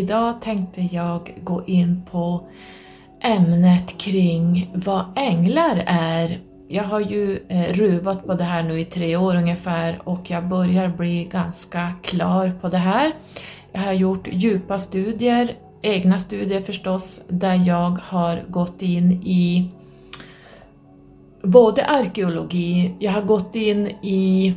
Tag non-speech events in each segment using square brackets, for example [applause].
Idag tänkte jag gå in på ämnet kring vad änglar är. Jag har ju eh, ruvat på det här nu i tre år ungefär och jag börjar bli ganska klar på det här. Jag har gjort djupa studier, egna studier förstås, där jag har gått in i både arkeologi, jag har gått in i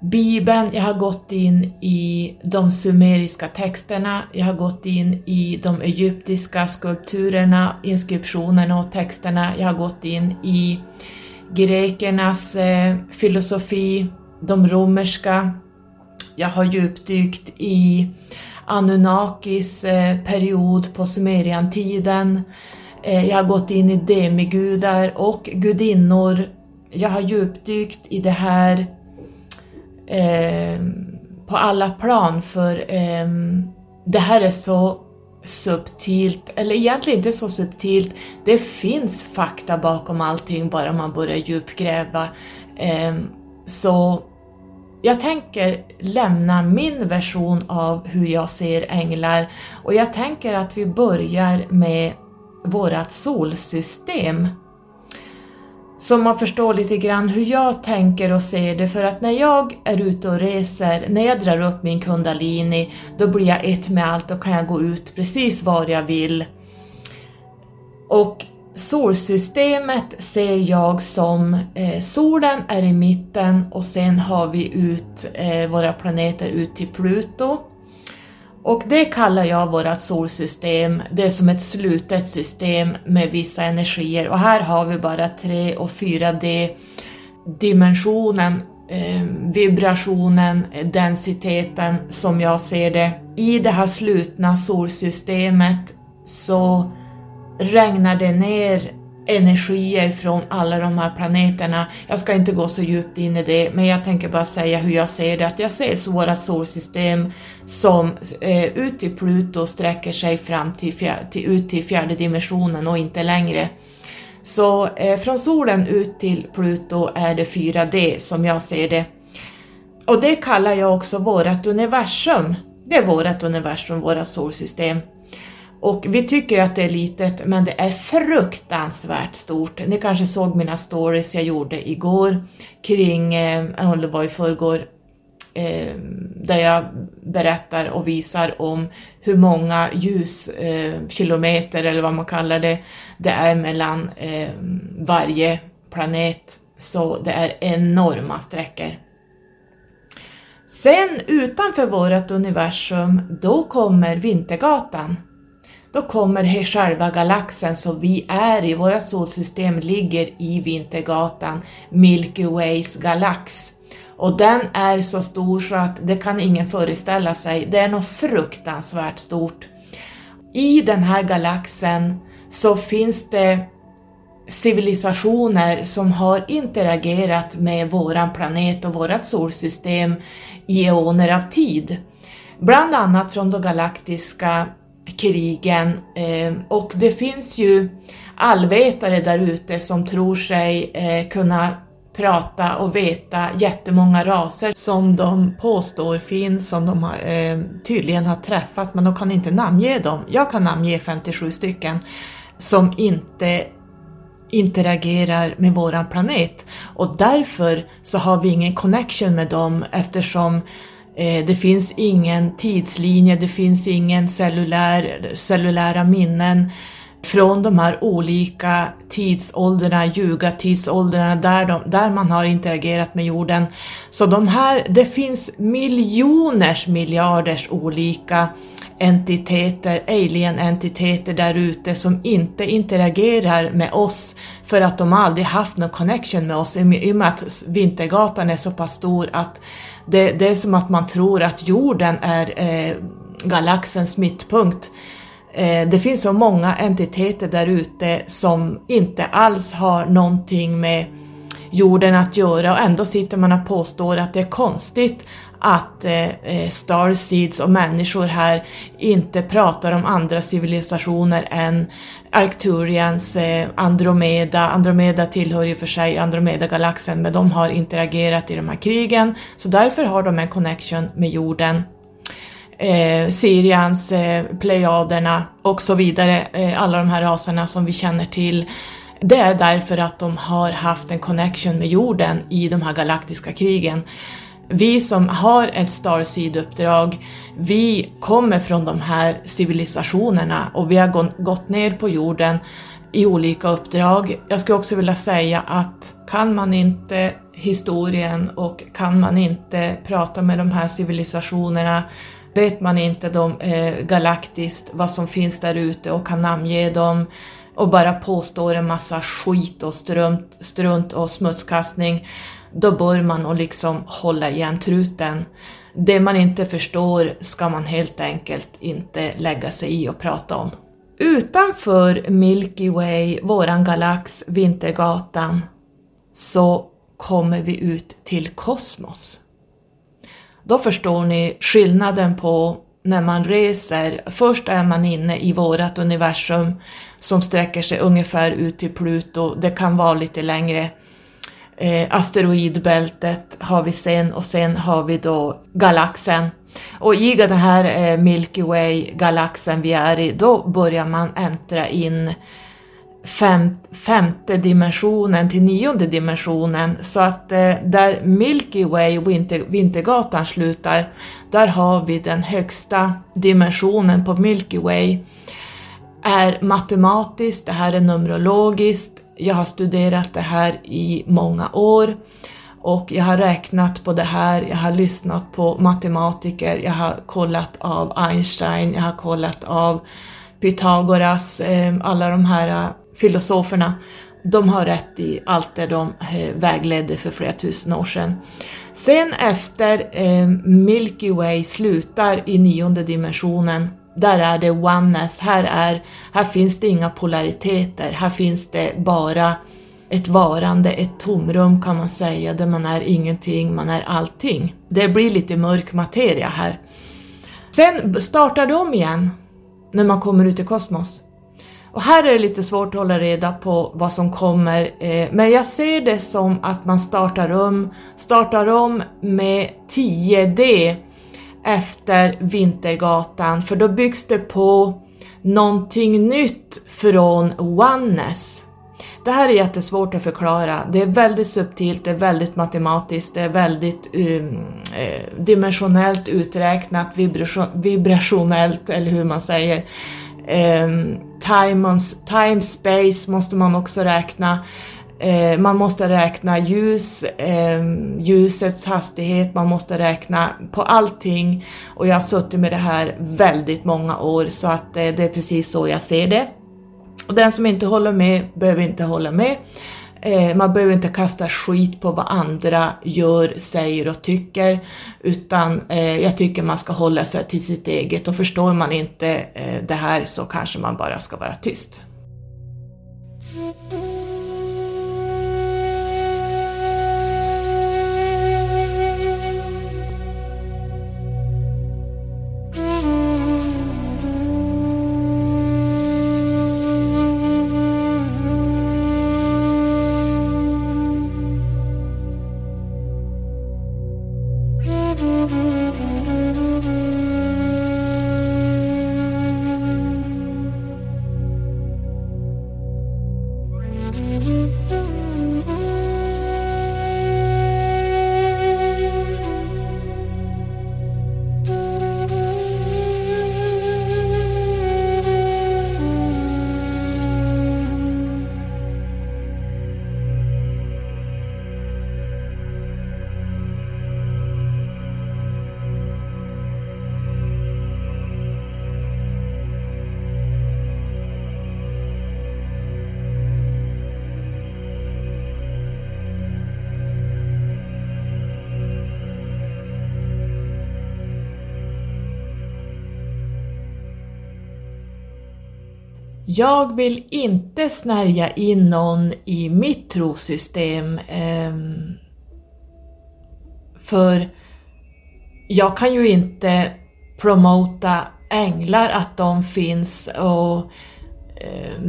Bibeln, jag har gått in i de sumeriska texterna, jag har gått in i de egyptiska skulpturerna, inskriptionerna och texterna, jag har gått in i grekernas eh, filosofi, de romerska, jag har djupdykt i Anunnakis eh, period på Sumeriantiden, eh, jag har gått in i demigudar och gudinnor, jag har djupdykt i det här eh, på alla plan för eh, det här är så subtilt, eller egentligen inte så subtilt, det finns fakta bakom allting bara man börjar djupgräva. Eh, så jag tänker lämna min version av hur jag ser änglar och jag tänker att vi börjar med vårat solsystem så man förstår lite grann hur jag tänker och ser det för att när jag är ute och reser, när jag drar upp min kundalini, då blir jag ett med allt och kan jag gå ut precis var jag vill. Och solsystemet ser jag som eh, solen är i mitten och sen har vi ut eh, våra planeter ut till Pluto och det kallar jag vårt solsystem, det är som ett slutet system med vissa energier och här har vi bara 3 och 4D dimensionen, eh, vibrationen, densiteten som jag ser det. I det här slutna solsystemet så regnar det ner energier från alla de här planeterna. Jag ska inte gå så djupt in i det, men jag tänker bara säga hur jag ser det. Att jag ser vårt solsystem som eh, ut till Pluto sträcker sig fram till, fjär, till, ut till fjärde dimensionen och inte längre. Så eh, från solen ut till Pluto är det 4D som jag ser det. Och det kallar jag också vårt universum. Det är vårt universum, vårt solsystem. Och vi tycker att det är litet, men det är fruktansvärt stort. Ni kanske såg mina stories jag gjorde igår kring, eh, det var i förrgår, eh, där jag berättar och visar om hur många ljuskilometer, eh, eller vad man kallar det, det är mellan eh, varje planet. Så det är enorma sträckor. Sen utanför vårt universum, då kommer Vintergatan då kommer själva galaxen som vi är i, våra solsystem ligger i Vintergatan, Milky Ways galax. Och den är så stor så att det kan ingen föreställa sig, det är något fruktansvärt stort. I den här galaxen så finns det civilisationer som har interagerat med våran planet och vårat solsystem i eoner av tid. Bland annat från de galaktiska krigen eh, och det finns ju allvetare där ute som tror sig eh, kunna prata och veta jättemånga raser som de påstår finns, som de eh, tydligen har träffat, men de kan inte namnge dem. Jag kan namnge 57 stycken som inte interagerar med våran planet och därför så har vi ingen connection med dem eftersom Eh, Eh, det finns ingen tidslinje, det finns ingen cellulär, cellulära minnen från de här olika tidsåldrarna, ljugatidsåldrarna, där, de, där man har interagerat med jorden. Så de här, det finns miljoners miljarders olika entiteter, alien-entiteter där ute som inte interagerar med oss för att de aldrig haft någon connection med oss i och med att Vintergatan är så pass stor att det, det är som att man tror att jorden är eh, galaxens mittpunkt. Eh, det finns så många entiteter där ute som inte alls har någonting med jorden att göra och ändå sitter man och påstår att det är konstigt att eh, eh Starseeds och människor här inte pratar om andra civilisationer än Arcturians eh, Andromeda. Andromeda tillhör ju för sig Andromeda-galaxen men de har interagerat i de här krigen så därför har de en connection med jorden. Eh, Sirians, eh, Plejaderna och så vidare, eh, alla de här raserna som vi känner till. Det är därför att de har haft en connection med jorden i de här galaktiska krigen. Vi som har ett Starseed-uppdrag, vi kommer från de här civilisationerna och vi har gått ner på jorden i olika uppdrag. Jag skulle också vilja säga att kan man inte historien och kan man inte prata med de här civilisationerna, vet man inte de, eh, galaktiskt vad som finns där ute och kan namnge dem och bara påstår en massa skit och strunt, strunt och smutskastning, då bör man nog liksom hålla igen truten. Det man inte förstår ska man helt enkelt inte lägga sig i och prata om. Utanför Milky Way, våran galax, Vintergatan, så kommer vi ut till kosmos. Då förstår ni skillnaden på när man reser. Först är man inne i vårat universum som sträcker sig ungefär ut till Pluto, det kan vara lite längre. Eh, asteroidbältet har vi sen och sen har vi då galaxen. Och i den här eh, Milky Way-galaxen vi är i, då börjar man äntra in fem, femte dimensionen till nionde dimensionen. Så att eh, där Milky Way, Winter, Vintergatan, slutar, där har vi den högsta dimensionen på Milky Way. Är matematiskt, det här är numerologiskt, jag har studerat det här i många år och jag har räknat på det här, jag har lyssnat på matematiker, jag har kollat av Einstein, jag har kollat av Pythagoras, eh, alla de här eh, filosoferna, de har rätt i allt det de eh, vägledde för flera tusen år sedan. Sen efter Milky Way slutar i nionde dimensionen, där är det oneness, här, är, här finns det inga polariteter, här finns det bara ett varande, ett tomrum kan man säga, där man är ingenting, man är allting. Det blir lite mörk materia här. Sen startar det om igen när man kommer ut i kosmos. Och här är det lite svårt att hålla reda på vad som kommer, eh, men jag ser det som att man startar om, startar om med 10D efter Vintergatan, för då byggs det på någonting nytt från Oneness. Det här är jättesvårt att förklara. Det är väldigt subtilt, det är väldigt matematiskt, det är väldigt um, eh, dimensionellt uträknat, vibration, vibrationellt eller hur man säger. Um, time, time, space måste man också räkna. Eh, man måste räkna ljus, eh, ljusets hastighet, man måste räkna på allting. Och jag har suttit med det här väldigt många år så att eh, det är precis så jag ser det. Och den som inte håller med behöver inte hålla med. Eh, man behöver inte kasta skit på vad andra gör, säger och tycker, utan eh, jag tycker man ska hålla sig till sitt eget och förstår man inte eh, det här så kanske man bara ska vara tyst. Jag vill inte snärja in någon i mitt trosystem. Eh, för jag kan ju inte promota änglar, att de finns och eh,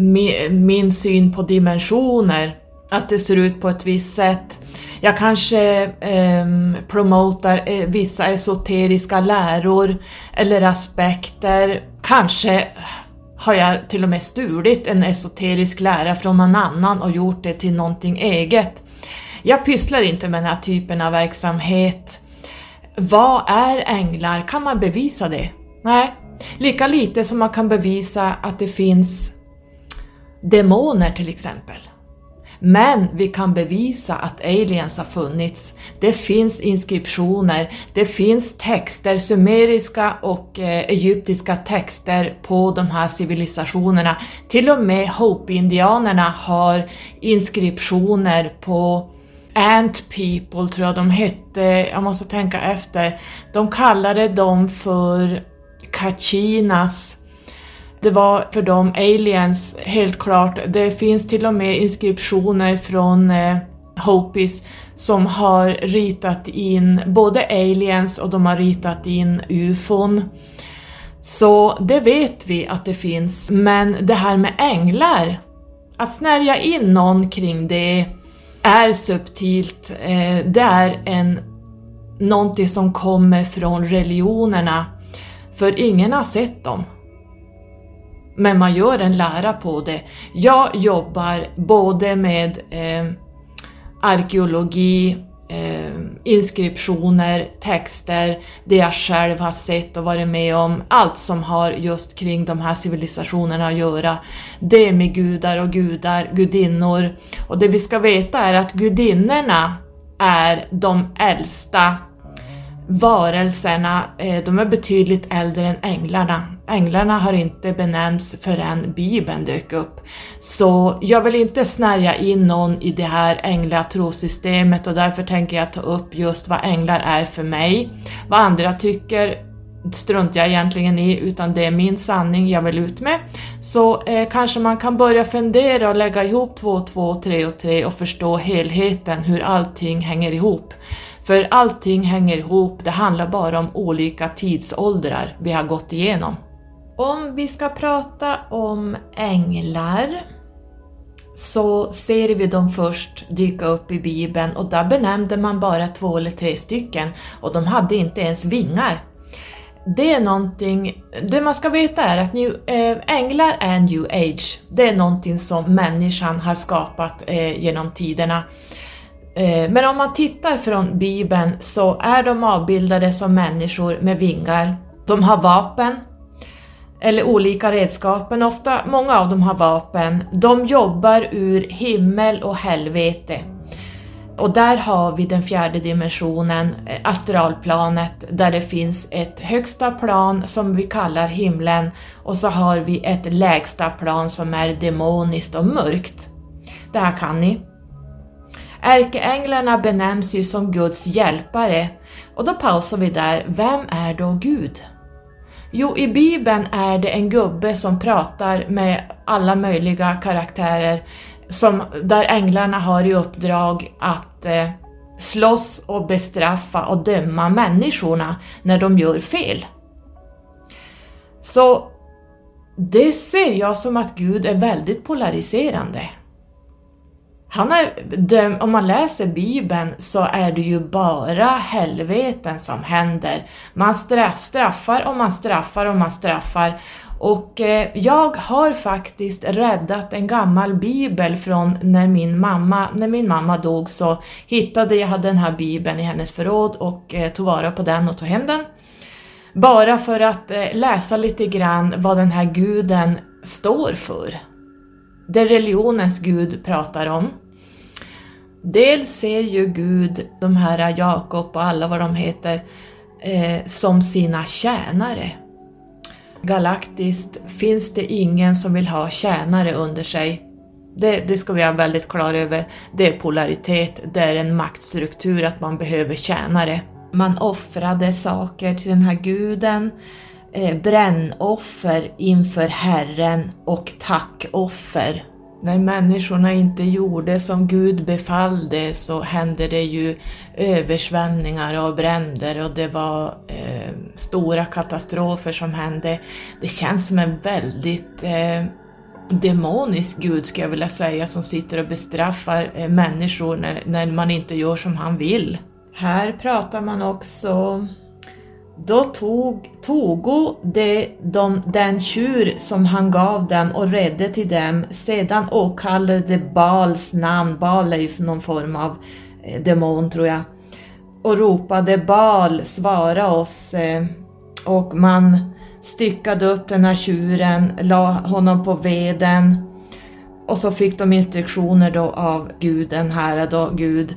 min syn på dimensioner, att det ser ut på ett visst sätt. Jag kanske eh, promotar eh, vissa esoteriska läror eller aspekter. Kanske har jag till och med stulit en esoterisk lära från någon annan och gjort det till någonting eget. Jag pysslar inte med den här typen av verksamhet. Vad är änglar? Kan man bevisa det? Nej, lika lite som man kan bevisa att det finns demoner till exempel. Men vi kan bevisa att aliens har funnits. Det finns inskriptioner, det finns texter, sumeriska och eh, egyptiska texter på de här civilisationerna. Till och med Hope-indianerna har inskriptioner på Ant People tror jag de hette, jag måste tänka efter. De kallade dem för Kachinas det var för dem aliens, helt klart. Det finns till och med inskriptioner från eh, Hopis som har ritat in både aliens och de har ritat in ufon. Så det vet vi att det finns, men det här med änglar, att snärja in någon kring det är subtilt. Eh, det är en, någonting som kommer från religionerna, för ingen har sett dem men man gör en lära på det. Jag jobbar både med eh, arkeologi, eh, inskriptioner, texter, det jag själv har sett och varit med om, allt som har just kring de här civilisationerna att göra. Det med gudar och gudar, gudinnor. Och det vi ska veta är att gudinnorna är de äldsta varelserna, eh, de är betydligt äldre än änglarna. Änglarna har inte benämnts förrän Bibeln dök upp. Så jag vill inte snärja in någon i det här änglatrosystemet och därför tänker jag ta upp just vad änglar är för mig. Vad andra tycker struntar jag egentligen i, utan det är min sanning jag vill ut med. Så eh, kanske man kan börja fundera och lägga ihop två och två, tre och tre och förstå helheten, hur allting hänger ihop. För allting hänger ihop, det handlar bara om olika tidsåldrar vi har gått igenom. Om vi ska prata om änglar så ser vi dem först dyka upp i Bibeln och där benämnde man bara två eller tre stycken och de hade inte ens vingar. Det är någonting, det man ska veta är att new, äh, änglar är new age. Det är någonting som människan har skapat äh, genom tiderna. Äh, men om man tittar från Bibeln så är de avbildade som människor med vingar. De har vapen, eller olika redskapen, ofta många av dem har vapen. De jobbar ur himmel och helvete. Och där har vi den fjärde dimensionen, eh, astralplanet, där det finns ett högsta plan som vi kallar himlen och så har vi ett lägsta plan som är demoniskt och mörkt. Det här kan ni. Ärkeänglarna benämns ju som Guds hjälpare och då pausar vi där. Vem är då Gud? Jo, i Bibeln är det en gubbe som pratar med alla möjliga karaktärer som, där änglarna har i uppdrag att eh, slåss och bestraffa och döma människorna när de gör fel. Så det ser jag som att Gud är väldigt polariserande. Han är, om man läser Bibeln så är det ju bara helveten som händer. Man straffar och man straffar och man straffar. Och eh, jag har faktiskt räddat en gammal bibel från när min mamma, när min mamma dog så hittade jag den här bibeln i hennes förråd och eh, tog vara på den och tog hem den. Bara för att eh, läsa lite grann vad den här guden står för. Det religionens gud pratar om. Dels ser ju Gud de här Jakob och alla vad de heter eh, som sina tjänare. Galaktiskt finns det ingen som vill ha tjänare under sig. Det, det ska vi ha väldigt klara över. Det är polaritet, det är en maktstruktur att man behöver tjänare. Man offrade saker till den här guden, Eh, brännoffer inför Herren och tackoffer när människorna inte gjorde som Gud befallde så hände det ju översvämningar och bränder och det var eh, stora katastrofer som hände. Det känns som en väldigt eh, demonisk Gud skulle jag vilja säga som sitter och bestraffar eh, människor när, när man inte gör som han vill. Här pratar man också då tog Togo de, de, den tjur som han gav dem och redde till dem, sedan åkallade Bals namn, Bal är ju någon form av eh, demon tror jag, och ropade Bal, svara oss. Eh, och man styckade upp den här tjuren, la honom på veden. Och så fick de instruktioner då av guden, här då Gud,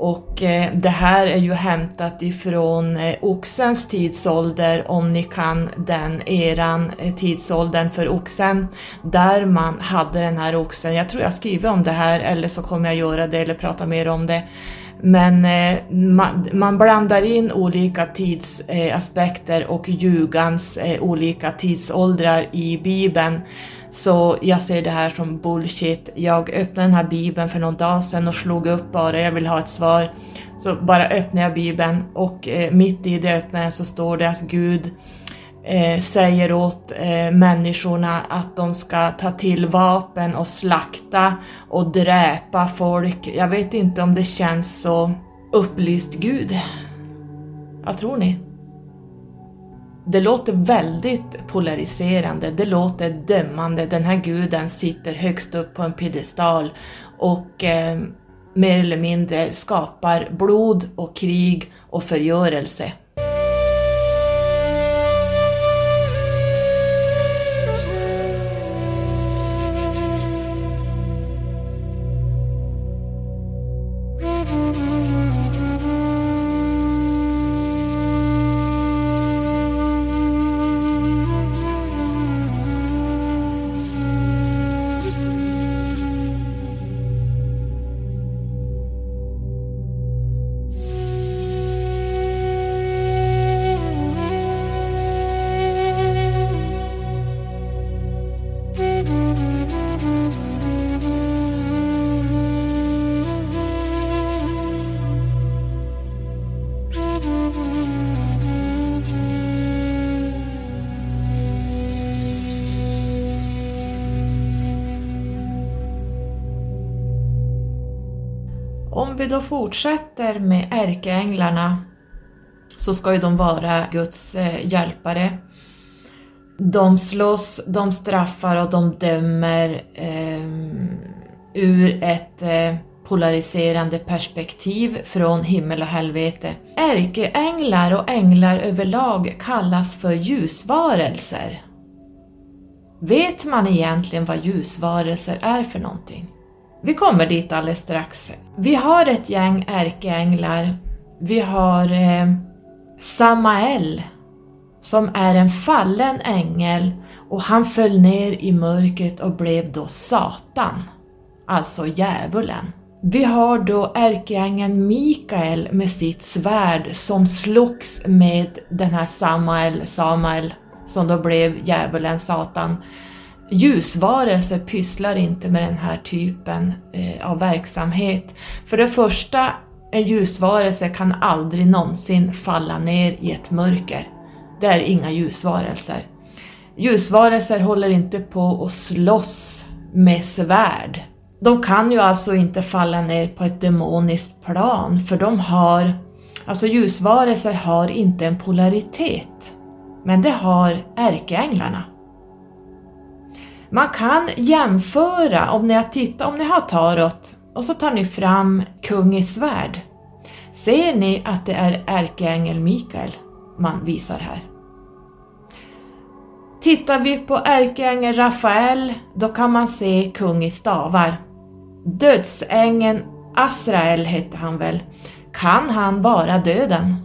och eh, det här är ju hämtat ifrån eh, oxens tidsålder, om ni kan den eran, eh, tidsåldern för oxen, där man hade den här oxen. Jag tror jag skriver om det här, eller så kommer jag göra det eller prata mer om det. Men eh, man, man, blandar in olika tidsaspekter eh, och ljugans eh, olika tidsåldrar i Bibeln. Så jag ser det här som bullshit. Jag öppnade den här bibeln för någon dag sedan och slog upp bara, jag vill ha ett svar. Så bara öppnade jag bibeln och eh, mitt i det öppnandet så står det att Gud eh, säger åt eh, människorna att de ska ta till vapen och slakta och dräpa folk. Jag vet inte om det känns så upplyst Gud. Vad tror ni? Det låter väldigt polariserande, det låter dömande. Den här guden sitter högst upp på en piedestal och eh, mer eller mindre skapar blod och krig och förgörelse. Fortsätter med ärkeänglarna så ska ju de vara Guds eh, hjälpare. De slåss, de straffar och de dömer eh, ur ett eh, polariserande perspektiv från himmel och helvete. Ärkeänglar och änglar överlag kallas för ljusvarelser. Vet man egentligen vad ljusvarelser är för någonting? Vi kommer dit alldeles strax. Vi har ett gäng ärkeänglar. Vi har eh, Samael som är en fallen ängel och han föll ner i mörkret och blev då Satan, alltså djävulen. Vi har då ärkeängeln Mikael med sitt svärd som slogs med den här Samael, Samael som då blev djävulen, Satan ljusvarelser pysslar inte med den här typen eh, av verksamhet. För det första, en ljusvarelse kan aldrig någonsin falla ner i ett mörker. Det är inga ljusvarelser. Ljusvarelser håller inte på att slåss med svärd. De kan ju alltså inte falla ner på ett demoniskt plan för de har, alltså ljusvarelser har inte en polaritet. Men det har ärkeänglarna. Man kan jämföra, om ni, har tittat, om ni har tarot och så tar ni fram kung i svärd. Ser ni att det är ärkeängel Mikael man visar här? Tittar vi på ärkeängel Rafael, då kan man se kung i stavar. Dödsängeln Asrael hette han väl. Kan han vara döden?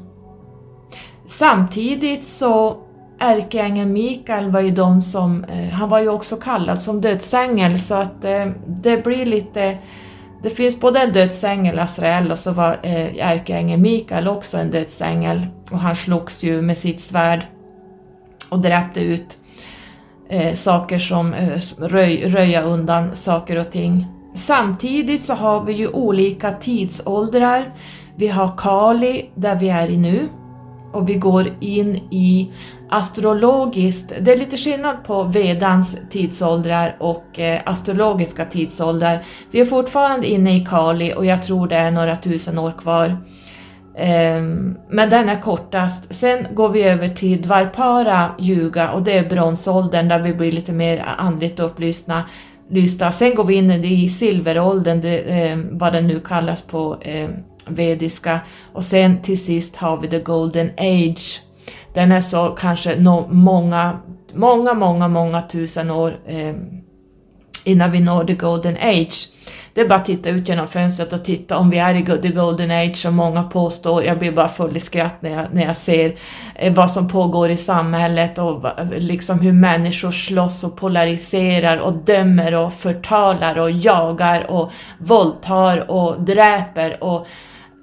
Samtidigt så ärkeängeln Mikael var ju de som, eh, han var ju också kallad som dödsängel så att eh, det blir lite, det finns både en dödsängel, Azrael, och så var eh, ärkeängeln Mikael också en dödsängel och han slogs ju med sitt svärd och dräpte ut eh, saker som eh, röj, röja undan saker och ting. Samtidigt så har vi ju olika tidsåldrar. Vi har Kali, där vi är i nu, och vi går in i astrologiskt, det är lite skillnad på vedans tidsåldrar och eh, astrologiska tidsåldrar. Vi är fortfarande inne i Kali och jag tror det är några tusen år kvar. Ehm, men den är kortast. Sen går vi över till Dvarpara Yuga och det är bronsåldern där vi blir lite mer andligt upplysta. Lysta. Sen går vi in i silveråldern, det, eh, vad den nu kallas på eh, vediska. Och sen till sist har vi the golden age. Den är så kanske no, många, många, många, många tusen år eh, innan vi når the golden age. Det är bara att titta ut genom fönstret och titta om vi är i the golden age som många påstår. Jag blir bara full i skratt när jag, när jag ser eh, vad som pågår i samhället och liksom hur människor slåss och polariserar och dömer och förtalar och jagar och våldtar och dräper och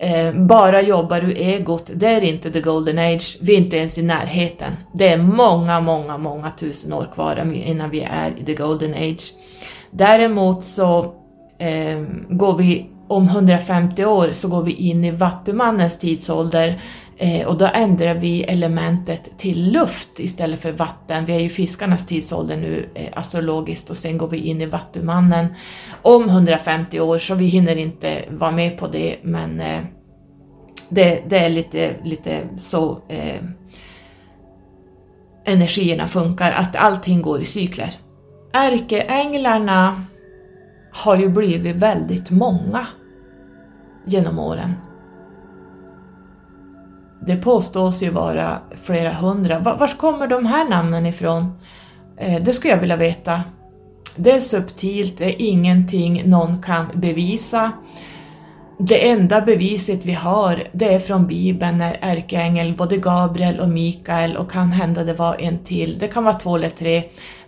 eh, bara jobbar ur egot. Det är inte the golden age. Vi är inte ens i närheten. Det är många, många, många tusen år kvar innan vi är i the golden age. Däremot så eh, går vi om 150 år så går vi in i Vattumannens tidsålder Eh, och då ändrar vi elementet till luft istället för vatten. Vi är ju fiskarnas tidsålder nu eh, astrologiskt och sen går vi in i Vattumannen om 150 år så vi hinner inte vara med på det men eh, det, det, är lite, lite så eh, energierna funkar, att allting går i cykler. Ärkeänglarna har ju blivit väldigt många genom åren. Det påstås ju vara flera hundra. Var kommer de här namnen ifrån? Eh, det skulle jag vilja veta. Det är subtilt, det är ingenting någon kan bevisa. Det enda beviset vi har, det är från Bibeln när ärkeängel, både Gabriel och Mikael och kan hända det var en till, det kan vara två eller tre,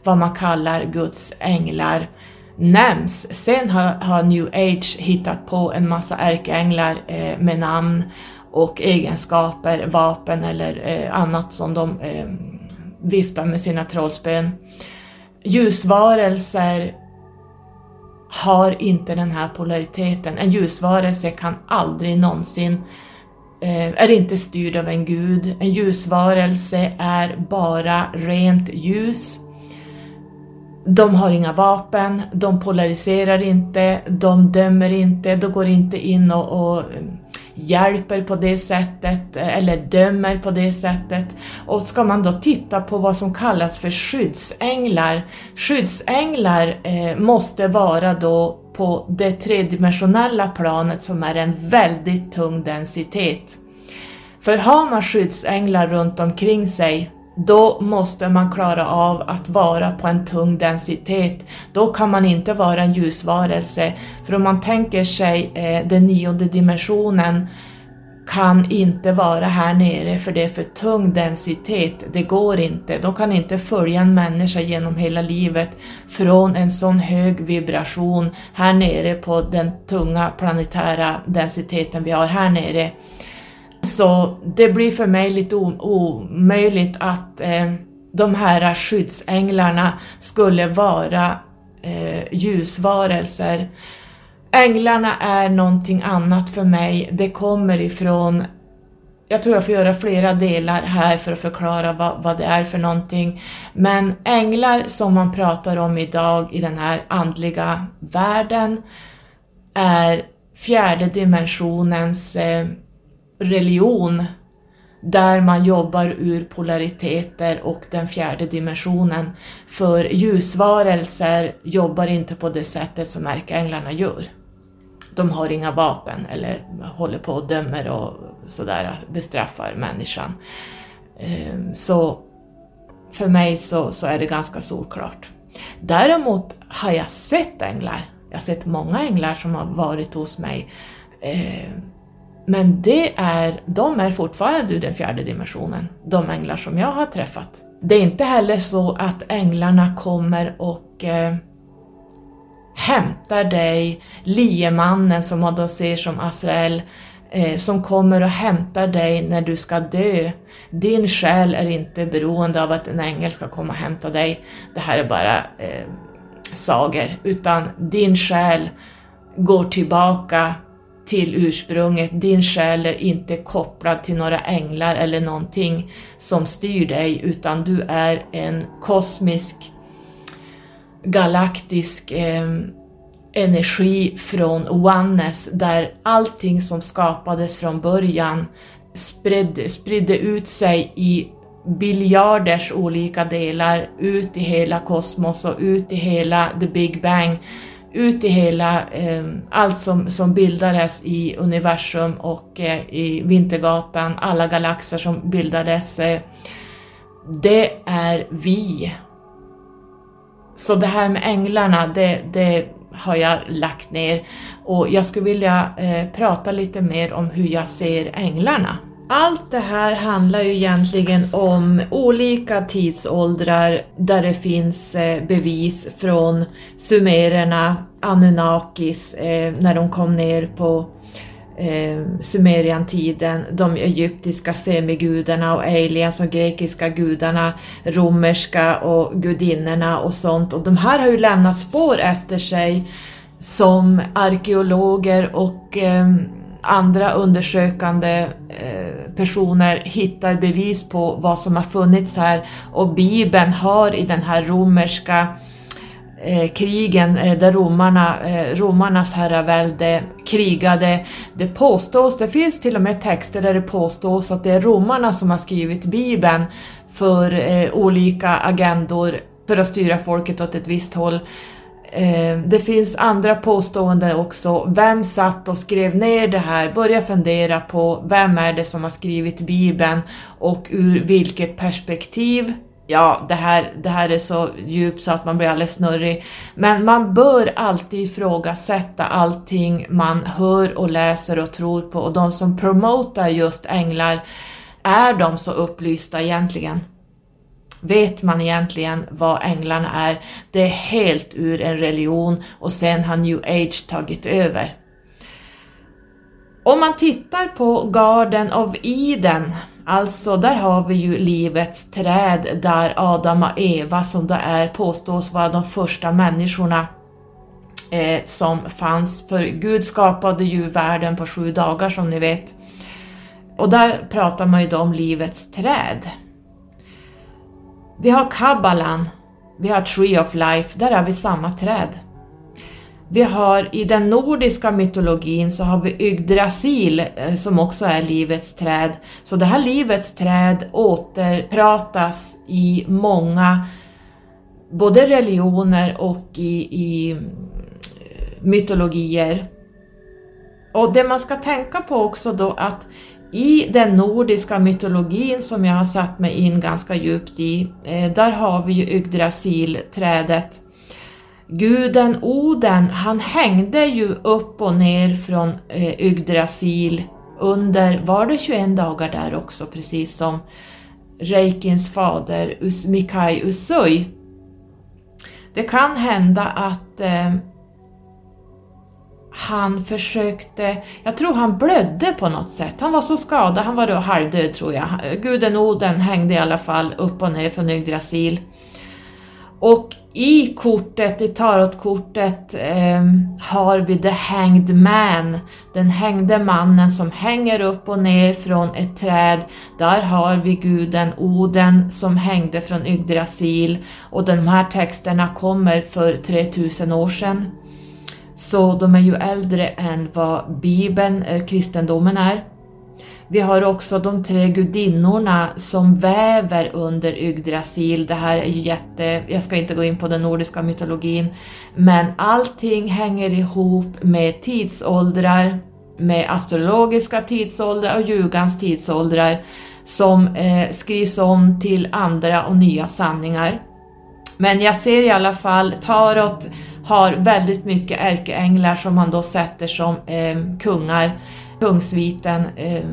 vad man kallar Guds änglar nämns. Sen har, har New Age hittat på en massa ärkeänglar eh, med namn och egenskaper, vapen eller eh, annat som de eh, viftar med sina trollspön. Ljusvarelser har inte den här polariteten. En ljusvarelse kan aldrig någonsin eh, är inte styrd av en gud. En ljusvarelse är bara rent ljus de har inga vapen, de polariserar inte, de dömer inte, de går inte in och, och hjälper på det sättet eller dömer på det sättet. Och ska man då titta på vad som kallas för skyddsänglar, skyddsänglar eh, måste vara då på det tredimensionella planet som är en väldigt tung densitet. För har man skyddsänglar runt omkring sig då måste man klara av att vara på en tung densitet. Då kan man inte vara en ljusvarelse. För om man tänker sig eh, den nionde dimensionen kan inte vara här nere för det är för tung densitet. Det går inte. De kan inte följa en människa genom hela livet från en sån hög vibration här nere på den tunga planetära densiteten vi har här nere. Så det blir för mig lite omöjligt att eh, de här skyddsänglarna skulle vara eh, ljusvarelser. Änglarna är någonting annat för mig. Det kommer ifrån jag tror jag får göra flera delar här för att förklara vad, vad det är för någonting. Men änglar som man pratar om idag i den här andliga världen är fjärde dimensionens eh, religion där man jobbar ur polariteter och den fjärde dimensionen. För ljusvarelser jobbar inte på det sättet som ärkeänglarna gör. De har inga vapen eller håller på och dömer och sådär bestraffar människan. Ehm, så för mig så, så är det ganska solklart. Däremot har jag sett änglar. Jag har sett många änglar som har varit hos mig ehm, men det är, de är fortfarande ur den fjärde dimensionen, de änglar som jag har träffat. Det är inte heller så att änglarna kommer och eh, hämtar dig, liemannen som man då ser som Azrael, eh, som kommer och hämtar dig när du ska dö. Din själ är inte beroende av att en ängel ska komma och hämta dig. Det här är bara eh, sagor, utan din själ går tillbaka till ursprunget. Din själ är inte kopplad till några änglar eller någonting som styr dig, utan du är en kosmisk, galaktisk eh, energi från oneness, där allting som skapades från början spred, spridde ut sig i biljarders olika delar ut i hela kosmos och ut i hela the big bang ut i hela, eh, allt som, som bildades i universum och eh, i Vintergatan, alla galaxer som bildades, eh, det är vi. Så det här med änglarna, det, det har jag lagt ner och jag skulle vilja eh, prata lite mer om hur jag ser änglarna. Allt det här handlar ju egentligen om olika tidsåldrar där det finns eh, bevis från sumererna, Anunnakis, eh, när de kom ner på eh, Sumeriantiden, de egyptiska semigudarna och aliens och grekiska gudarna, romerska och gudinnorna och sånt. Och de här har ju lämnat spår efter sig som arkeologer och andra undersökande eh, personer hittar bevis på vad som har funnits här och Bibeln har i den här romerska eh, krigen eh, där romarna, romarnas herravälde krigade. Det påstås, det finns till och med texter där det påstås att det är romarna som har skrivit Bibeln för olika agendor för att styra folket åt ett visst håll. Eh, det finns andra påståenden också. Vem satt och skrev ner det här? Börja fundera på vem är det som har skrivit Bibeln och ur vilket perspektiv? Ja, det här, det här är så djupt så att man blir alldeles snurrig. Men man bör alltid ifrågasätta allting man hör och läser och tror på och de som promotar just änglar, är de så upplysta egentligen? Vet man egentligen vad änglarna är. Det är helt ur en religion och sen har new age tagit över. Om man tittar på Garden of Eden, alltså där har vi ju livets träd där Adam och Eva som då är påstås vara de första människorna eh, som fanns, för Gud skapade ju världen på sju dagar som ni vet. Och där pratar man ju då om livets träd. Vi har Kabbalan, vi har Tree of Life, där har vi samma träd. Vi har i den nordiska mytologin så har vi Yggdrasil eh, som också är livets träd. Så det här livets träd återpratas i många både religioner och i, i eh, mytologier. Och det man ska tänka på också då att i den nordiska mytologin som jag har satt mig in ganska djupt i, eh, där har vi ju Yggdrasil-trädet. Guden Oden, han hängde ju upp och ner från eh, Yggdrasil under, var det 21 dagar där också, precis som Reikins fader Mikai Usui. Det kan hända att eh, han försökte, jag tror han blödde på något sätt. Han var så skadad, han var då halvdöd tror jag. Guden Oden hängde i alla fall upp och ner från Yggdrasil. Och i kortet, i tarotkortet, eh, har vi The Hanged Man, den hängde mannen som hänger upp och ner från ett träd. Där har vi guden Oden som hängde från Yggdrasil och de här texterna kommer för 3000 år sedan. Så de är ju äldre än vad Bibeln, eh, kristendomen är. Vi har också de tre gudinnorna som väver under Yggdrasil. Det här är ju jätte, jag ska inte gå in på den nordiska mytologin, men allting hänger ihop med tidsåldrar, med astrologiska tidsåldrar och ljugans tidsåldrar som eh, skrivs om till andra och nya sanningar. Men jag ser i alla fall tarot har väldigt mycket ärkeänglar som man då sätter som eh, kungar, kungsviten. Eh,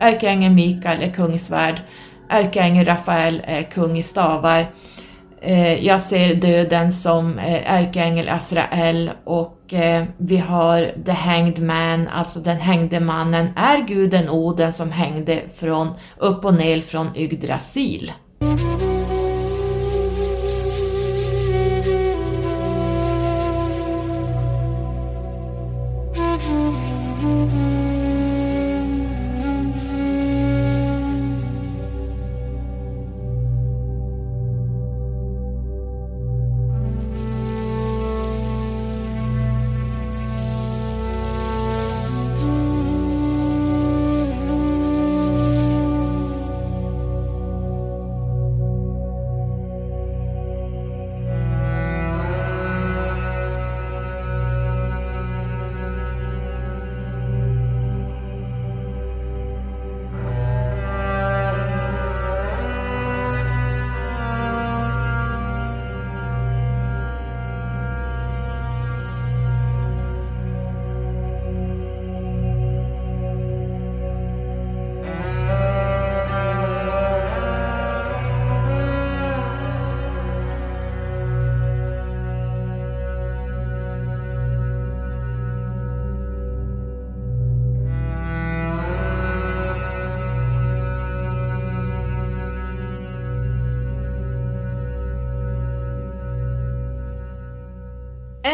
ärkeängeln Mikael är kung i svärd, ärkeängeln Rafael är kung i stavar. Eh, jag ser döden som eh, ärkeängel Azrael och eh, vi har The Hanged Man, alltså den hängde mannen, är guden Oden som hängde från, upp och ner från Yggdrasil.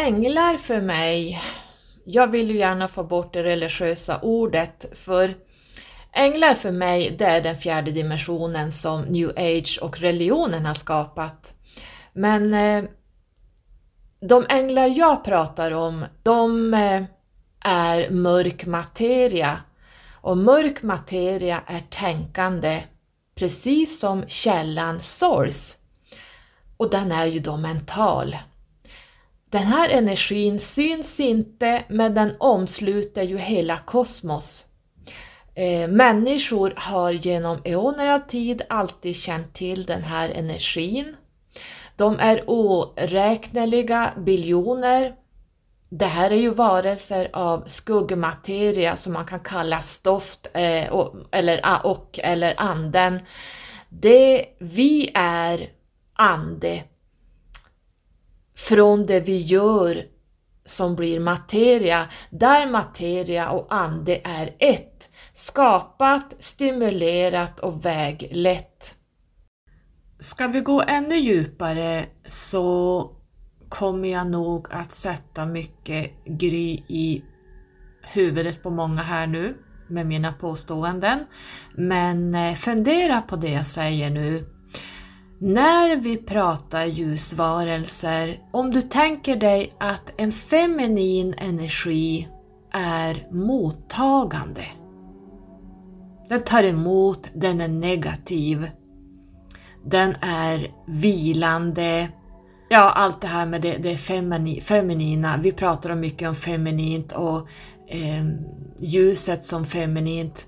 Änglar för mig, jag vill ju gärna få bort det religiösa ordet för änglar för mig det är den fjärde dimensionen som new age och religionen har skapat. Men eh, de änglar jag pratar om, de eh, är mörk materia. Och mörk materia är tänkande, precis som källan source. Och den är ju då mental. Den här energin syns inte men den omsluter ju hela kosmos. Eh, människor har genom eoner av tid alltid känt till den här energin. De är oräkneliga biljoner. Det här är ju varelser av skuggmateria som man kan kalla stoft eh, eller, och eller anden. Det vi är ande från det vi gör som blir materia, där materia och ande är ett, skapat, stimulerat och väglett. Ska vi gå ännu djupare så kommer jag nog att sätta mycket gry i huvudet på många här nu med mina påståenden. Men eh, fundera på det jag säger nu när vi pratar ljusvarelser, om du tänker dig att en feminin energi är mottagande. Den tar emot, den är negativ. Den är vilande. Ja, allt det här med det, det femini, feminina. Vi pratar mycket om feminint och eh, ljuset som feminint.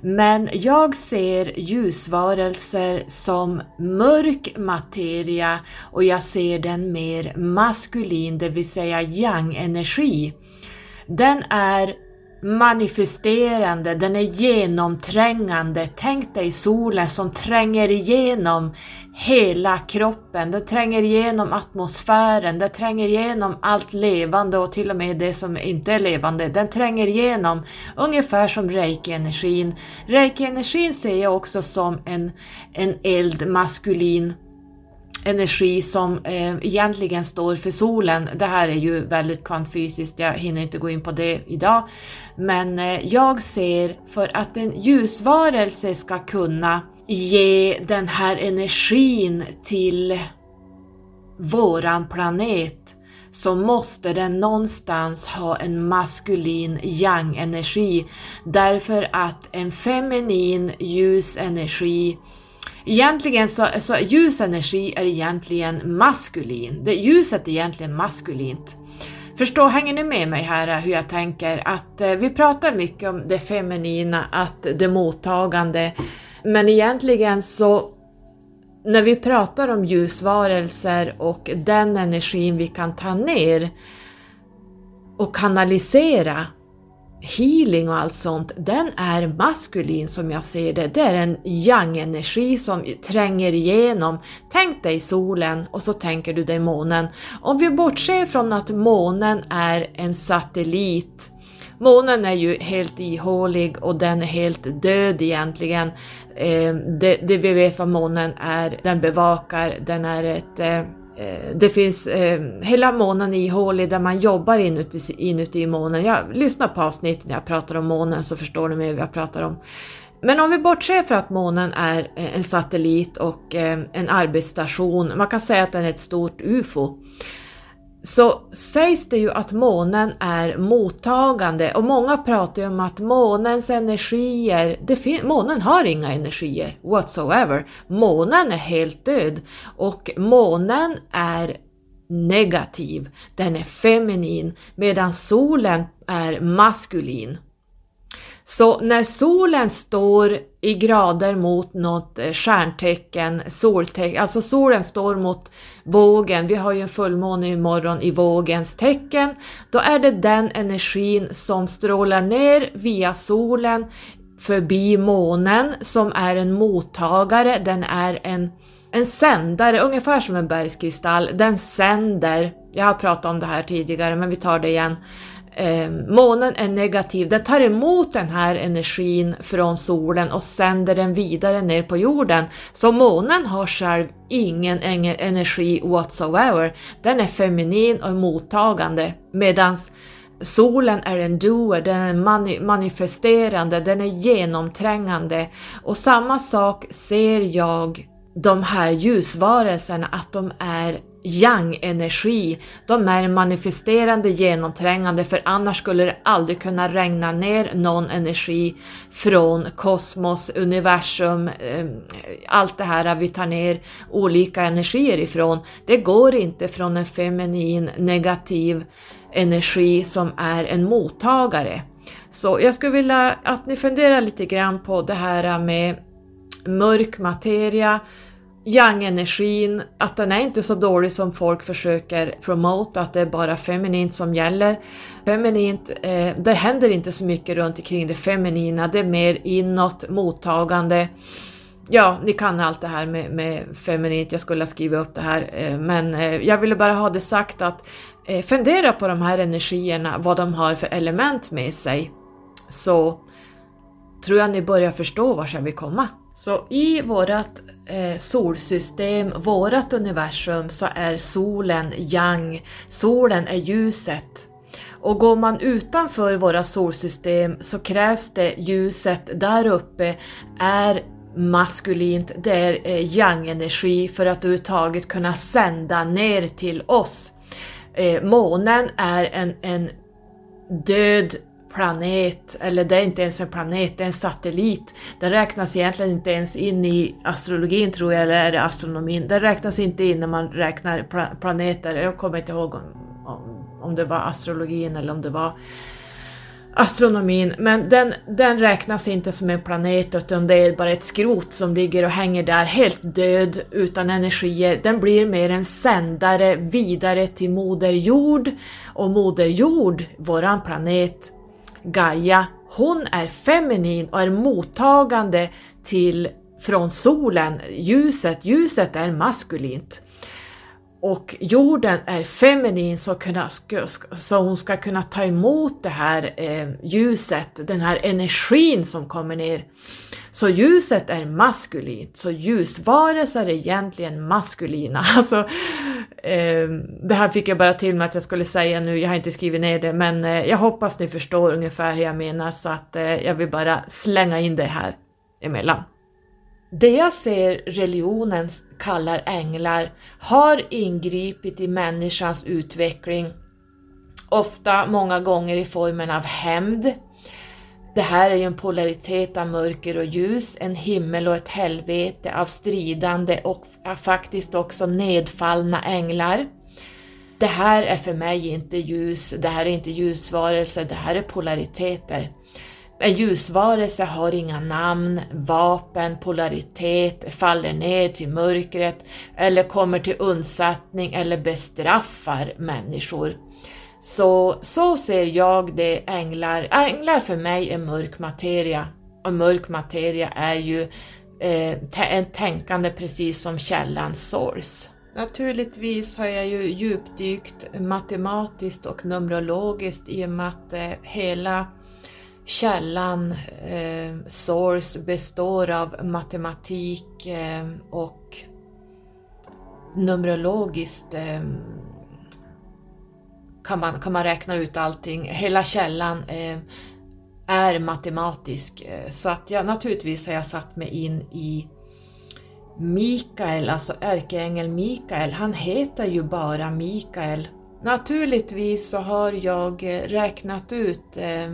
Men jag ser ljusvarelser som mörk materia och jag ser den mer maskulin, det vill säga yang-energi. Den är manifesterande, den är genomträngande. Tänk dig solen som tränger igenom hela kroppen, den tränger igenom atmosfären, den tränger igenom allt levande och till och med det som inte är levande. Den tränger igenom ungefär som reiki-energin. Reiki-energin ser jag också som en, en eld, maskulin energi som eh, egentligen står för solen. Det här är ju väldigt kvantfysiskt, jag hinner inte gå in på det idag. Men eh, jag ser för att en ljusvarelse ska kunna ge den här energin till våran planet så måste den någonstans ha en maskulin yang-energi därför att en feminin ljus energi Egentligen så, så ljus energi är egentligen maskulin. Det, ljuset är egentligen maskulint. Förstå, hänger ni med mig här hur jag tänker? Att eh, vi pratar mycket om det feminina, att det mottagande, men egentligen så när vi pratar om ljusvarelser och den energin vi kan ta ner och kanalisera healing och allt sånt, den är maskulin som jag ser det. Det är en yang-energi som tränger igenom. Tänk dig solen och så tänker du dig månen. Om vi bortser från att månen är en satellit Månen är ju helt ihålig och den är helt död egentligen. Eh, det, det, vi vet vad månen är, den bevakar, den är ett eh, Eh, det finns eh, hela månen ihålig där man jobbar inuti, inuti månen. Jag lyssnar på avsnitt när jag pratar om månen så förstår ni mer vad jag pratar om. Men om vi bortser från att månen är eh, en satellit och eh, en arbetsstation, man kan säga att den är ett stort UFO så sägs det ju att månen är mottagande och många pratar ju om att månens energier, det månen har inga energier whatsoever. Månen är helt död och månen är negativ, den är feminin medan solen är maskulin. Så när solen står i grader mot något eh, stjärntecken, soltecken, alltså solen står mot vågen, vi har ju en fullmåne imorgon i vågens tecken, då är det den energin som strålar ner via solen förbi månen som är en mottagare, den är en, en sändare, ungefär som en bergskristall, den sänder, jag har pratat om det här tidigare men vi tar det igen, eh, månen är negativ, den tar emot den här energin från solen och sänder den vidare ner på jorden. Så månen har själv ingen energi whatsoever. Den är feminin och mottagande medan Solen är en doer, den är mani manifesterande, den är genomträngande och samma sak ser jag de här ljusvarelserna att de är yang-energi. De är manifesterande, genomträngande för annars skulle det aldrig kunna regna ner någon energi från kosmos, universum, ehm, allt det här vi tar ner olika energier ifrån. Det går inte från en feminin negativ energi som är en mottagare. Så jag skulle vilja att ni funderar lite grann på det här med mörk materia, yang-energin, att den är inte så dålig som folk försöker promota, att det är bara feminint som gäller. Feminint, eh, det händer inte så mycket runt omkring det feminina, det är mer inåt, mottagande. Ja, ni kan allt det här med, med feminint, jag skulle ha skrivit upp det här, eh, men eh, jag ville bara ha det sagt att eh, fundera på de här energierna, vad de har för element med sig. Så tror jag ni börjar förstå vart jag vill komma. Så i vårat Eh, solsystem, vårat universum, så är solen yang, solen är ljuset. Och går man utanför våra solsystem så krävs det ljuset där uppe är maskulint, det är eh, yang-energi för att överhuvudtaget kunna sända ner till oss. Eh, månen är en, en död planet, eller det är inte ens en planet, det är en satellit. Den räknas egentligen inte ens in i astrologin tror jag, eller är det astronomin? Den räknas inte in när man räknar pla planeter. Jag kommer inte ihåg om, om, om det var astrologin eller om det var astronomin, men den, den räknas inte som en planet utan det är bara ett skrot som ligger och hänger där helt död utan energier. Den blir mer en sändare vidare till Moder Jord och Moder Jord, våran planet, Gaia, hon är feminin och är mottagande till från solen, ljuset. Ljuset är maskulint. Och jorden är feminin så, kunna, så hon ska kunna ta emot det här eh, ljuset, den här energin som kommer ner. Så ljuset är maskulint, så ljusvarelser är egentligen maskulina. [laughs] Alltså, eh, det här fick jag bara till mig att jag skulle säga nu, jag har inte skrivit ner det, men eh, jag hoppas ni förstår ungefär hur jag menar så att eh, jag vill bara slänga in det här emellan. Det jag ser religionen kallar änglar har ingripit i människans utveckling, ofta många gånger i formen av hämnd. Det här är ju en polaritet av mörker och ljus, en himmel och ett helvete av stridande och faktiskt också nedfallna änglar. Det här är för mig inte ljus, det här är inte ljusvarelser, det här är polariteter. En ljusvarelse har inga namn, vapen, polaritet, faller ner till mörkret eller kommer till undsättning eller bestraffar människor. Så, så ser jag det änglar. Änglar för mig är mörk materia och mörk materia är ju eh, en tänkande precis som källan source. Naturligtvis har jag ju djupdykt matematiskt och numerologiskt i och med att eh, hela källan, eh, source, består av matematik eh, och numerologiskt eh, kan, man, kan man räkna ut allting. Hela källan eh, är matematisk. Eh, så att jag naturligtvis har jag satt mig in i Mikael, alltså ärkeängel Mikael. Han heter ju bara Mikael. Naturligtvis så har jag eh, räknat ut eh,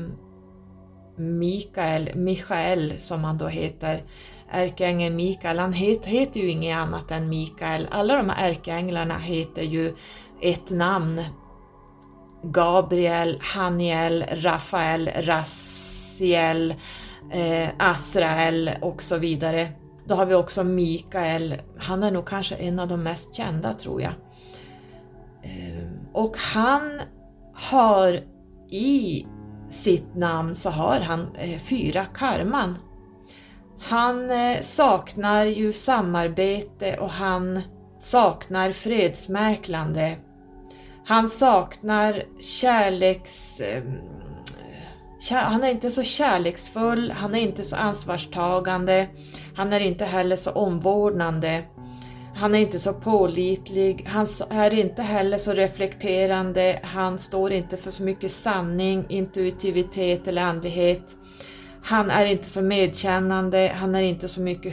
Mikael, Mikael som han då heter, ärkeängeln Mikael, han het, heter ju inget annat än Mikael. Alla de här ärkeänglarna heter ju ett namn. Gabriel, Haniel, Rafael, Raziel, eh, Asrael och så vidare. Då har vi också Mikael, han är nog kanske en av de mest kända tror jag. Eh, och han har i sitt namn så har han eh, fyra karman. Han eh, saknar ju samarbete och han saknar fredsmäklande. Han saknar kärleks... Eh, han är inte så kärleksfull, han är inte så ansvarstagande, han är inte heller så omvårdnande. Han är inte så pålitlig, han är inte heller så reflekterande, han står inte för så mycket sanning, intuitivitet eller andlighet. Han är inte så medkännande, han är inte så mycket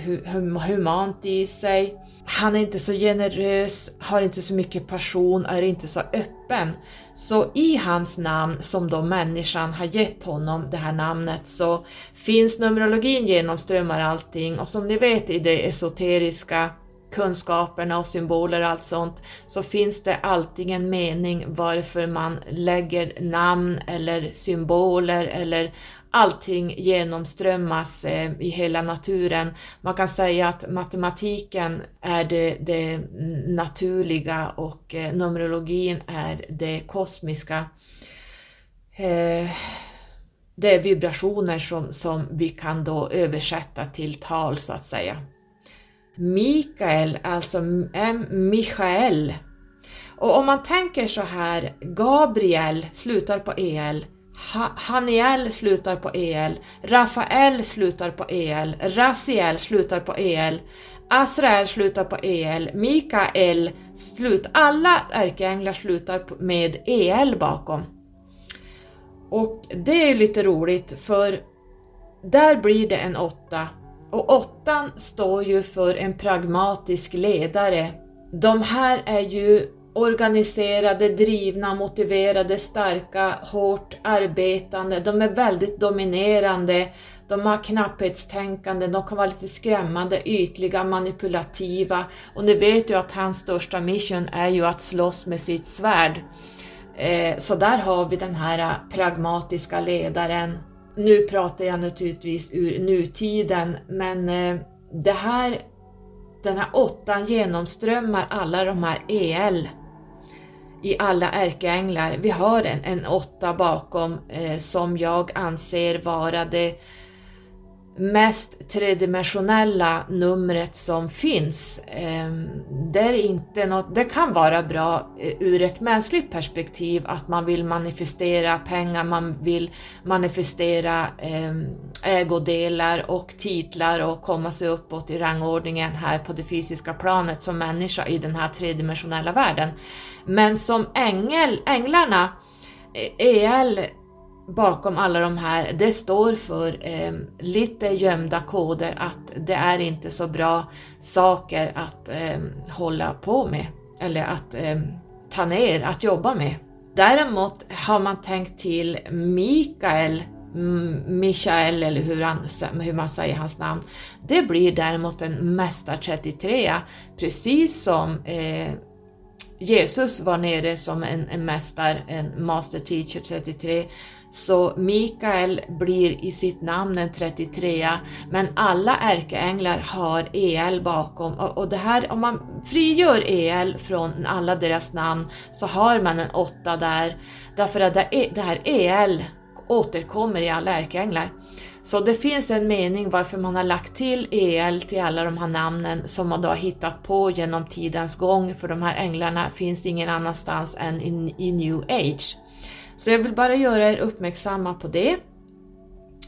humant i sig. Han är inte så generös, har inte så mycket passion, är inte så öppen. Så i hans namn, som då människan har gett honom det här namnet, så finns Numerologin genomströmmar allting och som ni vet i det esoteriska kunskaperna och symboler och allt sånt, så finns det alltid en mening varför man lägger namn eller symboler eller allting genomströmmas eh, i hela naturen. Man kan säga att matematiken är det, det naturliga och eh, numerologin är det kosmiska. Eh, det är vibrationer som, som vi kan då översätta till tal så att säga. Mikael, alltså M. Michael. Och om man tänker så här, Gabriel slutar på EL, Haniel slutar på EL, Rafael slutar på EL, Raziel slutar på EL, Asrael slutar på EL, Mikael slut, alla ärkeänglar slutar med EL bakom. Och det är lite roligt för där blir det en åtta och åttan står ju för en pragmatisk ledare. De här är ju organiserade, drivna, motiverade, starka, hårt arbetande. De är väldigt dominerande, de har knapphetstänkande, de kan vara lite skrämmande, ytliga, manipulativa. Och ni vet ju att hans största mission är ju att slåss med sitt svärd. Eh, så där har vi den här pragmatiska ledaren nu pratar jag naturligtvis ur nutiden, men eh, det här, den här åttan genomströmmar alla de här EL i alla ärkeänglar. Vi har en, en åtta bakom eh, som jag anser vara det mest tredimensionella numret som finns. Ehm, det, är inte något, det kan vara bra eh, ur ett mänskligt perspektiv att man vill manifestera pengar, man vill manifestera ehm, ägodelar och titlar och komma sig uppåt i rangordningen här på det fysiska planet som människa i den här tredimensionella världen. Men som ängel, änglarna, eh, EL bakom alla de här, det står för eh, lite gömda koder att det är inte så bra saker att eh, hålla på med eller att eh, ta ner, att jobba med. Däremot har man tänkt till Mikael, Michael eller hur, han, hur man säger hans namn. Det blir däremot en mästar 33, precis som eh, Jesus var nere som en, en mästare, en master teacher 33, så Mikael blir i sitt namn en 33 men alla ärkeänglar har EL bakom och, det här, om man frigör EL från alla deras namn så har man en 8 där, därför att det här EL återkommer i alla ärkeänglar. Så det finns en mening varför man har lagt till EL till alla de här namnen som man då har hittat på genom tidens gång, för de här änglarna finns ingen annanstans än i New Age. Så jag vill bara göra er uppmärksamma på det.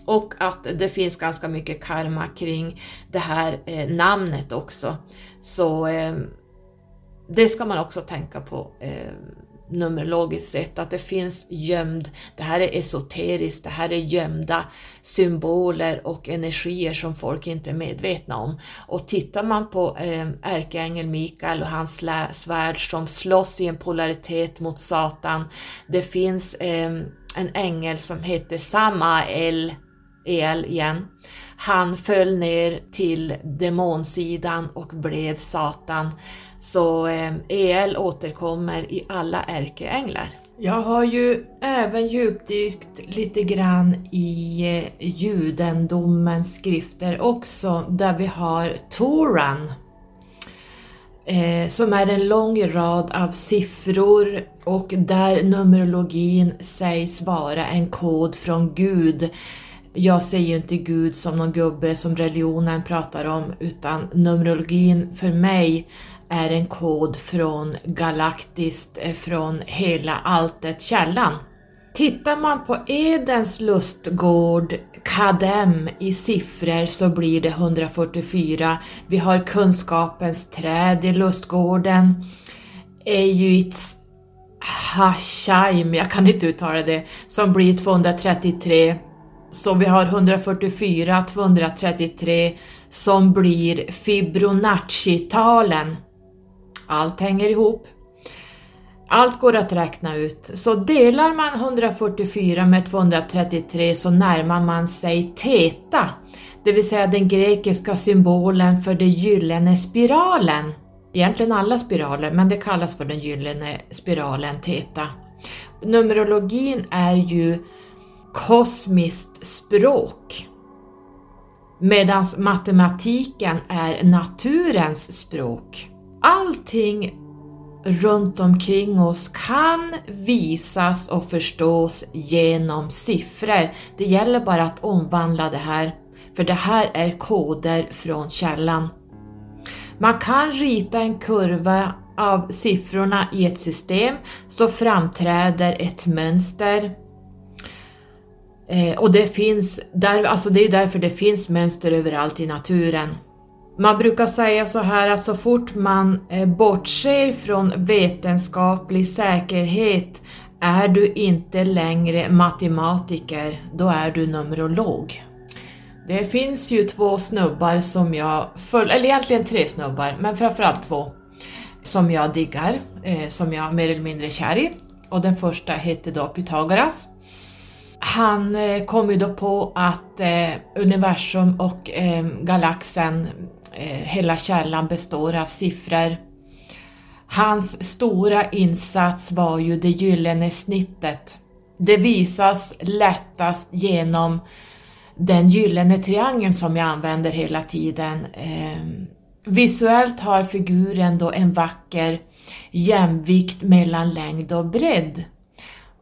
Och att det finns ganska mycket karma kring det här eh, namnet också. Så eh, det ska man också tänka på. Eh, numerologiskt sett, att det finns gömd, det här är esoteriskt, det här är gömda symboler och energier som folk inte är medvetna om. Och tittar man på eh, ärkeängel Mikael och hans svärd som slåss i en polaritet mot Satan, det finns eh, en ängel som heter Samael, El igen. Han föll ner till demonsidan och blev Satan. Så eh, EL återkommer i alla ärkeänglar. Jag har ju även djupdykt lite grann i eh, judendomens skrifter också, där vi har Toran. Eh, som är en lång rad av siffror och där numerologin sägs vara en kod från Gud. Jag ser ju inte Gud som någon gubbe som religionen pratar om, utan numerologin för mig är en kod från galaktiskt, eh, från hela alltet, källan. Tittar man på Edens lustgård, Kadem, i siffror så blir det 144. Vi har kunskapens träd i lustgården, Ejuits Hashaim, jag kan inte uttala det, som blir 233. Så vi har 144, 233 som blir Fibonacci-talen. Allt hänger ihop. Allt går att räkna ut. Så delar man 144 med 233 så närmar man sig teta, det vill säga den grekiska symbolen för den gyllene spiralen. Egentligen alla spiraler, men det kallas för den gyllene spiralen teta. Numerologin är ju kosmiskt språk. Medan matematiken är naturens språk allting runt omkring oss kan visas och förstås genom siffror. Det gäller bara att omvandla det här, för det här är koder från källan. Man kan rita en kurva av siffrorna i ett system så framträder ett mönster. Eh, och det finns, där, alltså det är därför det finns mönster överallt i naturen. Man brukar säga så här att så fort man eh, bortser från vetenskaplig säkerhet är du inte längre matematiker, då är du numerolog. Det finns ju två snubbar som jag följer, eller egentligen tre snubbar, men framförallt två, som jag diggar, eh, som jag mer eller mindre är kär i. Och den första heter då Pythagoras. Han eh, kom ju då på att universum och galaxen Eh, hela källan består av siffror. Hans stora insats var ju det gyllene snittet. Det visas lättast genom den gyllene triangeln som jag använder hela tiden. Ehm, visuellt har figuren då en vacker jämvikt mellan längd och bredd.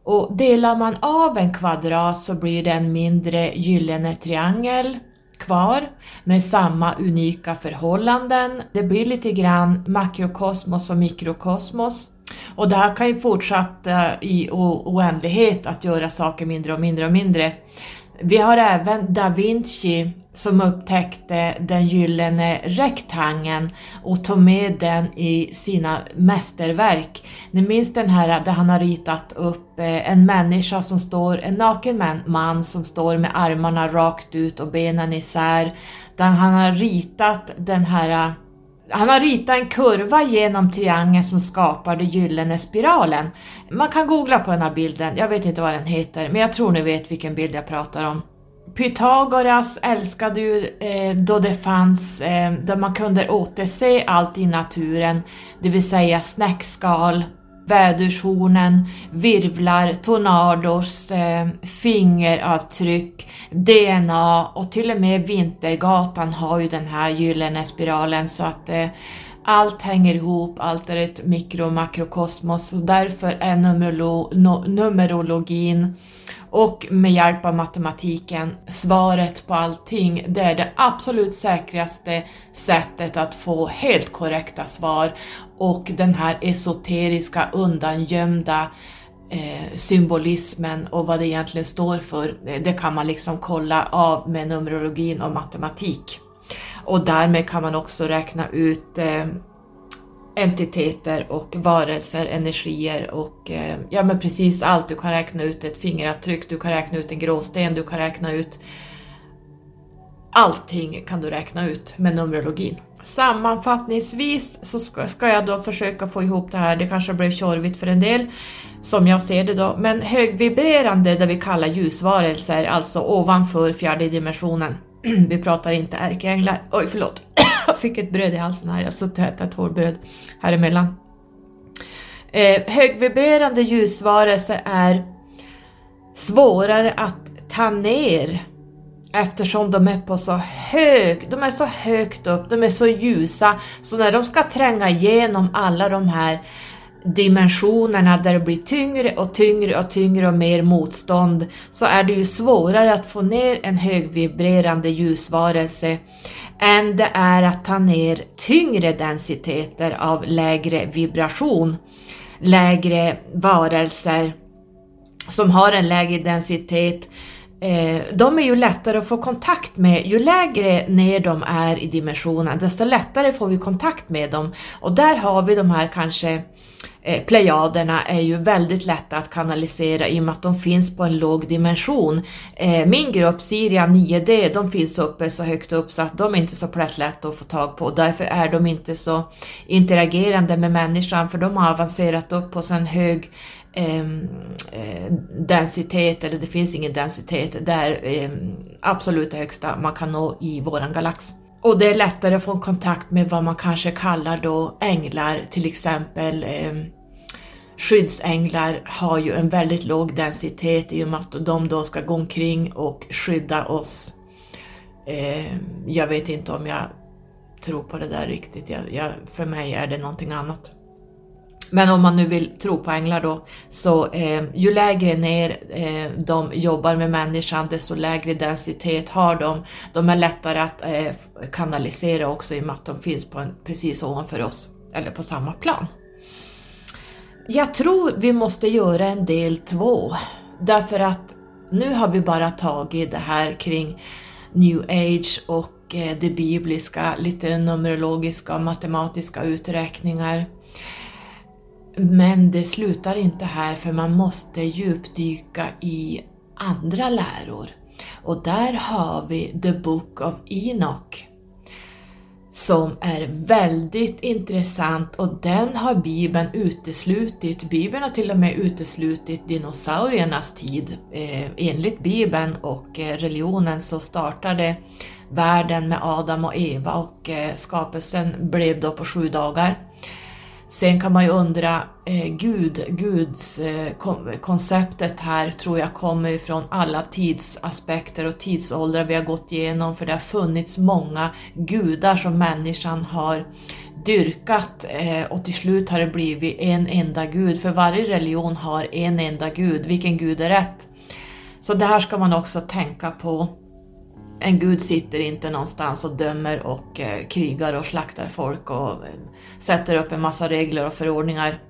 Och delar man av en kvadrat så blir det en mindre gyllene triangel kvar med samma unika förhållanden. Det blir lite grann makrokosmos och mikrokosmos. Och det här kan ju fortsätta i oändlighet att göra saker mindre och mindre och mindre. Vi har även da Vinci som upptäckte den gyllene rektangeln och tog med den i sina mästerverk. Ni minns den här där han har ritat upp eh, en människa som står, en naken man som står med armarna rakt ut och benen isär. Där han har ritat den här han har ritat en kurva genom triangeln som skapar den gyllene spiralen. Man kan googla på den här bilden, jag vet inte vad den heter, men jag tror ni vet vilken bild jag pratar om. Pythagoras älskade ju eh, då det fanns, eh, då man kunde återse allt i naturen, det vill säga snäckskal, vädershornen, virvlar, tornados, eh, fingeravtryck, DNA och till och med Vintergatan har ju den här gyllene spiralen. Så att eh, allt hänger ihop, allt är ett mikro och makrokosmos och därför är no, numerologin och med hjälp av matematiken svaret på allting. Det är det absolut säkraste sättet att få helt korrekta svar och den här esoteriska undangömda eh, symbolismen och vad det egentligen står för, eh, det kan man liksom kolla av med numerologin och matematik. Och därmed kan man också räkna ut eh, entiteter och varelser, energier och eh, ja men precis allt. Du kan räkna ut ett fingeravtryck, du kan räkna ut en gråsten, du kan räkna ut allting kan du räkna ut med Numerologin. Sammanfattningsvis så ska, ska jag då försöka få ihop det här, det kanske blev tjorvigt för en del, som jag ser det då, men högvibrerande det vi kallar ljusvarelser, alltså ovanför fjärde dimensionen. [clears throat] vi pratar inte ärkeänglar, oj förlåt, [clears throat] jag fick ett bröd i halsen här, jag har suttit och ätit ett hårdbröd här emellan. Eh, högvibrerande ljusvarelser är svårare att ta ner eftersom de är på så hög, de är så högt upp, de är så ljusa, så när de ska tränga igenom alla de här dimensionerna där det blir tyngre och tyngre och tyngre och mer motstånd så är det ju svårare att få ner en högvibrerande ljusvarelse än det är att ta ner tyngre densiteter av lägre vibration, lägre varelser som har en lägre densitet eh, de är ju lättare att få kontakt med. Ju lägre ner de är i dimensionen, desto lättare får vi kontakt med dem. Och där har vi de här kanske eh, plejaderna är ju väldigt lätta att kanalisera i och med att de finns på en låg dimension. Eh, min grupp Siria 9D, de finns uppe så högt upp så att de är inte så lätta att få tag på. Därför är de inte så interagerande med människan för de har avancerat upp på så en hög ehm, eh, densitet, eller det finns ingen densitet, det är eh, absolut det högsta man kan nå i våran galax. Och det är lättare att få kontakt med vad man kanske kallar då änglar, till exempel eh, skyddsänglar har ju en väldigt låg densitet i och med att de då ska gå omkring och skydda oss. Eh, jag vet inte om jag tror på det där riktigt, jag, jag, för mig är det någonting annat. Men om man nu vill tro på änglar då, så eh, ju lägre ner eh, de jobbar med människan, desto lägre densitet har de. De är lättare att eh, kanalisera också i och med att de finns på en, precis ovanför oss, eller på samma plan. Jag tror vi måste göra en del två, därför att nu har vi bara tagit det här kring new age och eh, det bibliska, lite numerologiska och matematiska uträkningar. Men det slutar inte här för man måste djupdyka i andra läror. Och där har vi The Book of Enoch som är väldigt intressant och den har Bibeln uteslutit. Bibeln har till och med uteslutit dinosauriernas tid. Eh, enligt Bibeln och eh, religionen så startade världen med Adam och Eva och eh, skapelsen blev då på sju dagar. Sen kan man ju undra, eh, Gud, Guds eh, konceptet här tror jag kommer ifrån alla tidsaspekter och tidsåldrar vi har gått igenom för det har funnits många gudar som människan har dyrkat eh, och till slut har det blivit en enda gud, för varje religion har en enda gud, vilken gud är rätt? Så det här ska man också tänka på en gud sitter inte någonstans och dömer och eh, krigar och slaktar folk och eh, sätter upp en massa regler och förordningar,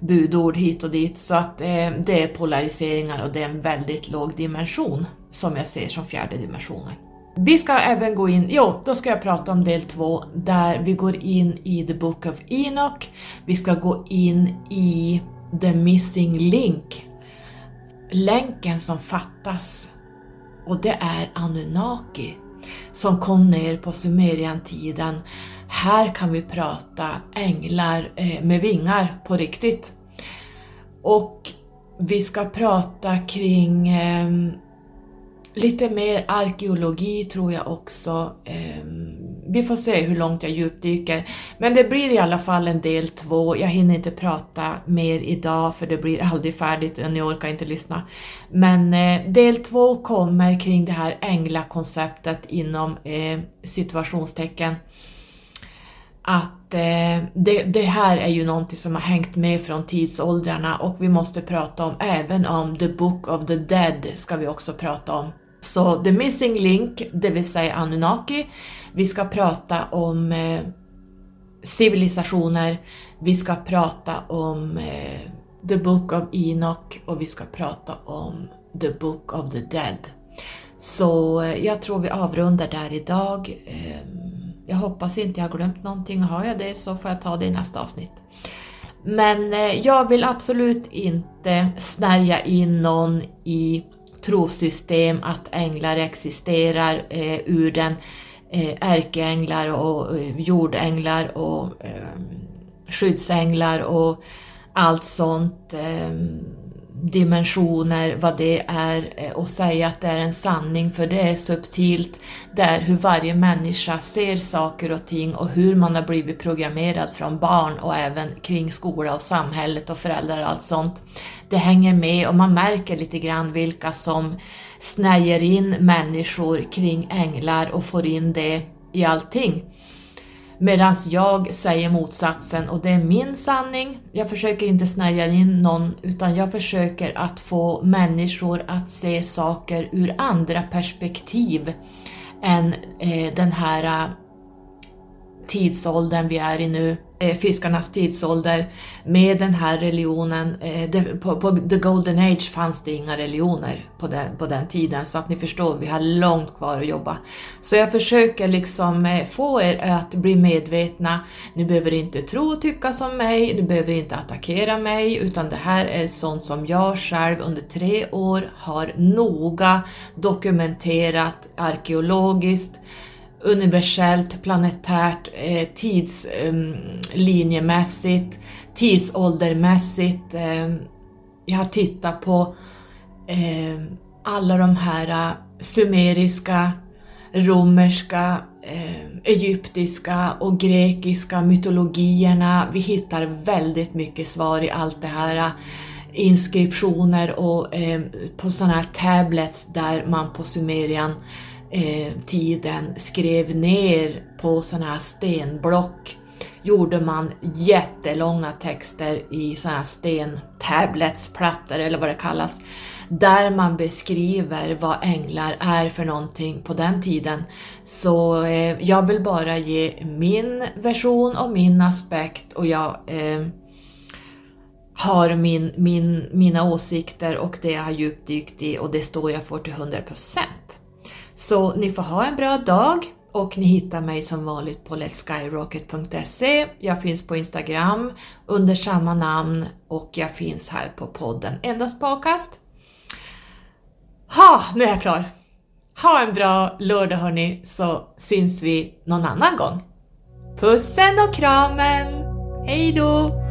budord hit och dit. Så att eh, det är polariseringar och det är en väldigt låg dimension som jag ser som fjärde dimensionen. Vi ska även gå in, jo, då ska jag prata om del två där vi går in i The Book of Enoch. Vi ska gå in i The Missing Link, länken som fattas och det är Anunnaki som kom ner på Sumerian-tiden. Här kan vi prata änglar eh, med vingar på riktigt. Och vi ska prata kring eh, lite mer arkeologi tror jag också. Eh, vi får se hur långt jag djupdyker. Men det blir i alla fall en del två. Jag hinner inte prata mer idag för det blir aldrig färdigt och ni orkar inte lyssna. Men eh, del två kommer kring det här änglakonceptet inom eh, situationstecken. Att eh, det, det, här är ju någonting som har hängt med från tidsåldrarna och vi måste prata om, även om The Book of the Dead ska vi också prata om. Så The Missing Link, det vill säga Anunnaki, vi ska prata om eh, civilisationer, vi ska prata om eh, The Book of Enoch och vi ska prata om The Book of the Dead. Så eh, jag tror vi avrundar där idag. Ehm, jag hoppas inte jag har glömt någonting, har jag det så får jag ta det i nästa avsnitt. Men eh, jag vill absolut inte snärja in någon i trosystem att änglar existerar eh, ur den Eh, ärkeänglar och eh, jordänglar och eh, skyddsänglar och allt sånt. Eh, dimensioner, vad det är eh, och säga att det är en sanning för det är subtilt. Det är hur varje människa ser saker och ting och hur man har blivit programmerad från barn och även kring skola och samhället och föräldrar och allt sånt. Det hänger med och man märker lite grann vilka som snärjer in människor kring änglar och får in det i allting. Medan jag säger motsatsen och det är min sanning. Jag försöker inte snärja in någon utan jag försöker att få människor att se saker ur andra perspektiv än eh, den här tidsåldern vi är i nu. Eh, fiskarnas tidsålder med den här religionen. Eh, på, på, the golden age fanns det inga religioner på den, på den tiden så att ni förstår, vi har långt kvar att jobba. Så jag försöker liksom eh, få er att bli medvetna. Ni behöver inte tro och tycka som mig, ni behöver inte attackera mig utan det här är sånt som jag själv under tre år har noga dokumenterat arkeologiskt universellt, planetärt, eh, tidslinjemässigt, ehm, eh, tidsåldermässigt. Eh, jag har tittat på eh, alla de här eh, sumeriska, romerska, eh, egyptiska och grekiska mytologierna. Vi hittar väldigt mycket svar i allt det här eh, inskriptioner och eh, på sådana här tablets där man på Sumerian eh, tiden skrev ner på sådana här stenblock gjorde man jättelånga texter i sådana här stentabletsplattor eller vad det kallas, där man beskriver vad änglar är för någonting på den tiden. Så eh, jag vill bara ge min version och min aspekt och jag eh, har min, min, mina åsikter och det jag har djupdykt i och det står jag för till 100%. Så ni får ha en bra dag och ni hittar mig som vanligt på letskyrocket.se. Jag finns på Instagram under samma namn och jag finns här på podden Endast Podcast. Ha, nu är jag klar! Ha en bra lördag hörni, så syns vi någon annan gång. Pussen och kramen! Hej då!